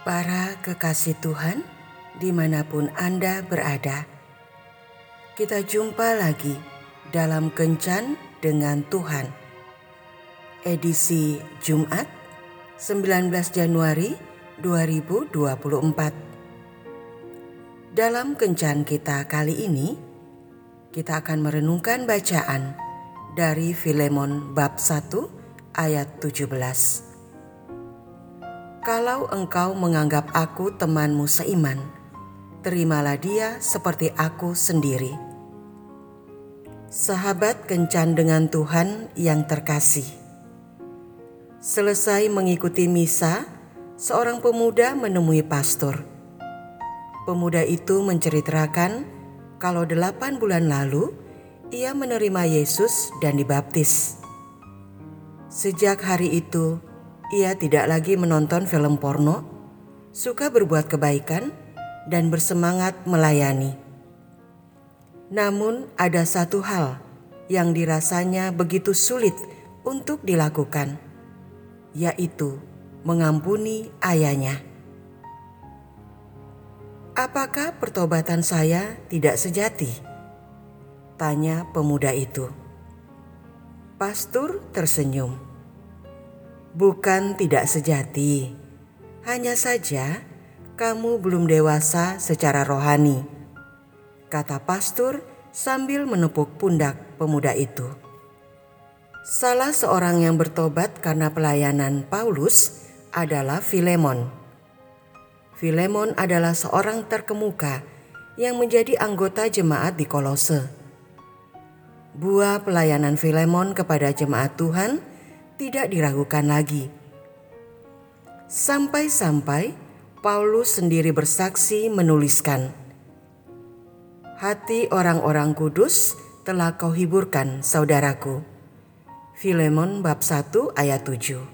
Para kekasih Tuhan, di mana pun Anda berada, kita jumpa lagi dalam Kencan dengan Tuhan. Edisi Jumat 19 Januari 2024. Dalam Kencan kita kali ini, kita akan merenungkan bacaan dari Filemon bab 1 ayat 17. Kalau engkau menganggap aku temanmu seiman, terimalah dia seperti aku sendiri. Sahabat kencan dengan Tuhan yang terkasih. Selesai mengikuti misa, seorang pemuda menemui pastor. Pemuda itu menceritakan kalau delapan bulan lalu ia menerima Yesus dan dibaptis. Sejak hari itu, ia tidak lagi menonton film porno, suka berbuat kebaikan, dan bersemangat melayani. Namun, ada satu hal yang dirasanya begitu sulit untuk dilakukan, yaitu mengampuni ayahnya. Apakah pertobatan saya tidak sejati? Tanya pemuda itu. Pastor tersenyum bukan tidak sejati. Hanya saja kamu belum dewasa secara rohani, kata pastor sambil menepuk pundak pemuda itu. Salah seorang yang bertobat karena pelayanan Paulus adalah Filemon. Filemon adalah seorang terkemuka yang menjadi anggota jemaat di Kolose. Buah pelayanan Filemon kepada jemaat Tuhan tidak diragukan lagi. Sampai-sampai Paulus sendiri bersaksi menuliskan, "Hati orang-orang kudus telah kau hiburkan, saudaraku." Filemon bab 1 ayat 7.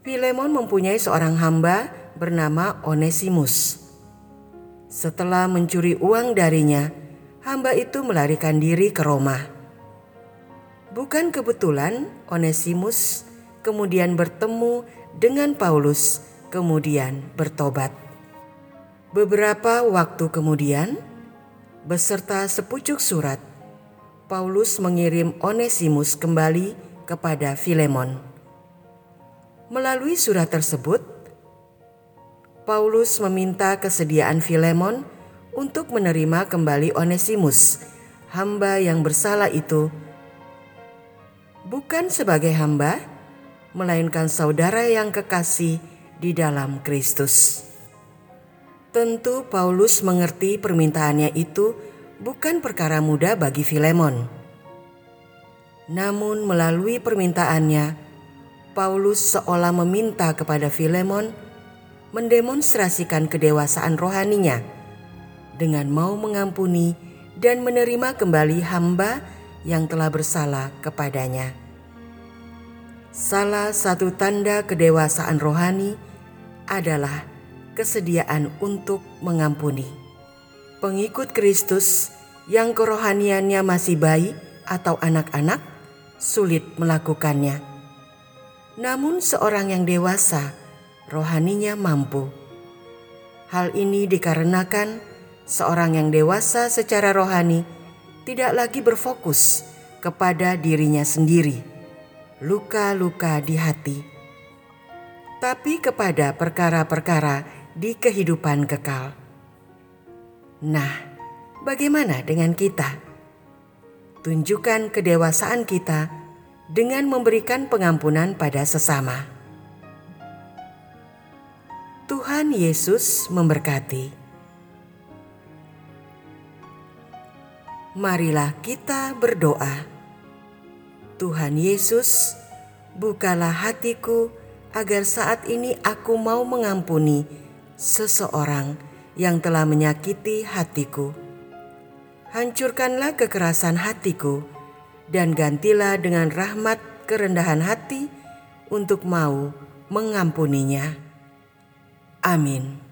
Filemon mempunyai seorang hamba bernama Onesimus. Setelah mencuri uang darinya, hamba itu melarikan diri ke Roma. Bukan kebetulan Onesimus kemudian bertemu dengan Paulus, kemudian bertobat. Beberapa waktu kemudian, beserta sepucuk surat, Paulus mengirim Onesimus kembali kepada Filemon. Melalui surat tersebut, Paulus meminta kesediaan Filemon untuk menerima kembali Onesimus, hamba yang bersalah itu bukan sebagai hamba, melainkan saudara yang kekasih di dalam Kristus. Tentu Paulus mengerti permintaannya itu bukan perkara mudah bagi Filemon. Namun melalui permintaannya, Paulus seolah meminta kepada Filemon mendemonstrasikan kedewasaan rohaninya dengan mau mengampuni dan menerima kembali hamba yang telah bersalah kepadanya. Salah satu tanda kedewasaan rohani adalah kesediaan untuk mengampuni. Pengikut Kristus yang kerohaniannya masih bayi atau anak-anak sulit melakukannya. Namun seorang yang dewasa rohaninya mampu. Hal ini dikarenakan seorang yang dewasa secara rohani tidak lagi berfokus kepada dirinya sendiri, luka-luka di hati, tapi kepada perkara-perkara di kehidupan kekal. Nah, bagaimana dengan kita? Tunjukkan kedewasaan kita dengan memberikan pengampunan pada sesama. Tuhan Yesus memberkati. Marilah kita berdoa. Tuhan Yesus, bukalah hatiku agar saat ini aku mau mengampuni seseorang yang telah menyakiti hatiku. Hancurkanlah kekerasan hatiku dan gantilah dengan rahmat kerendahan hati untuk mau mengampuninya. Amin.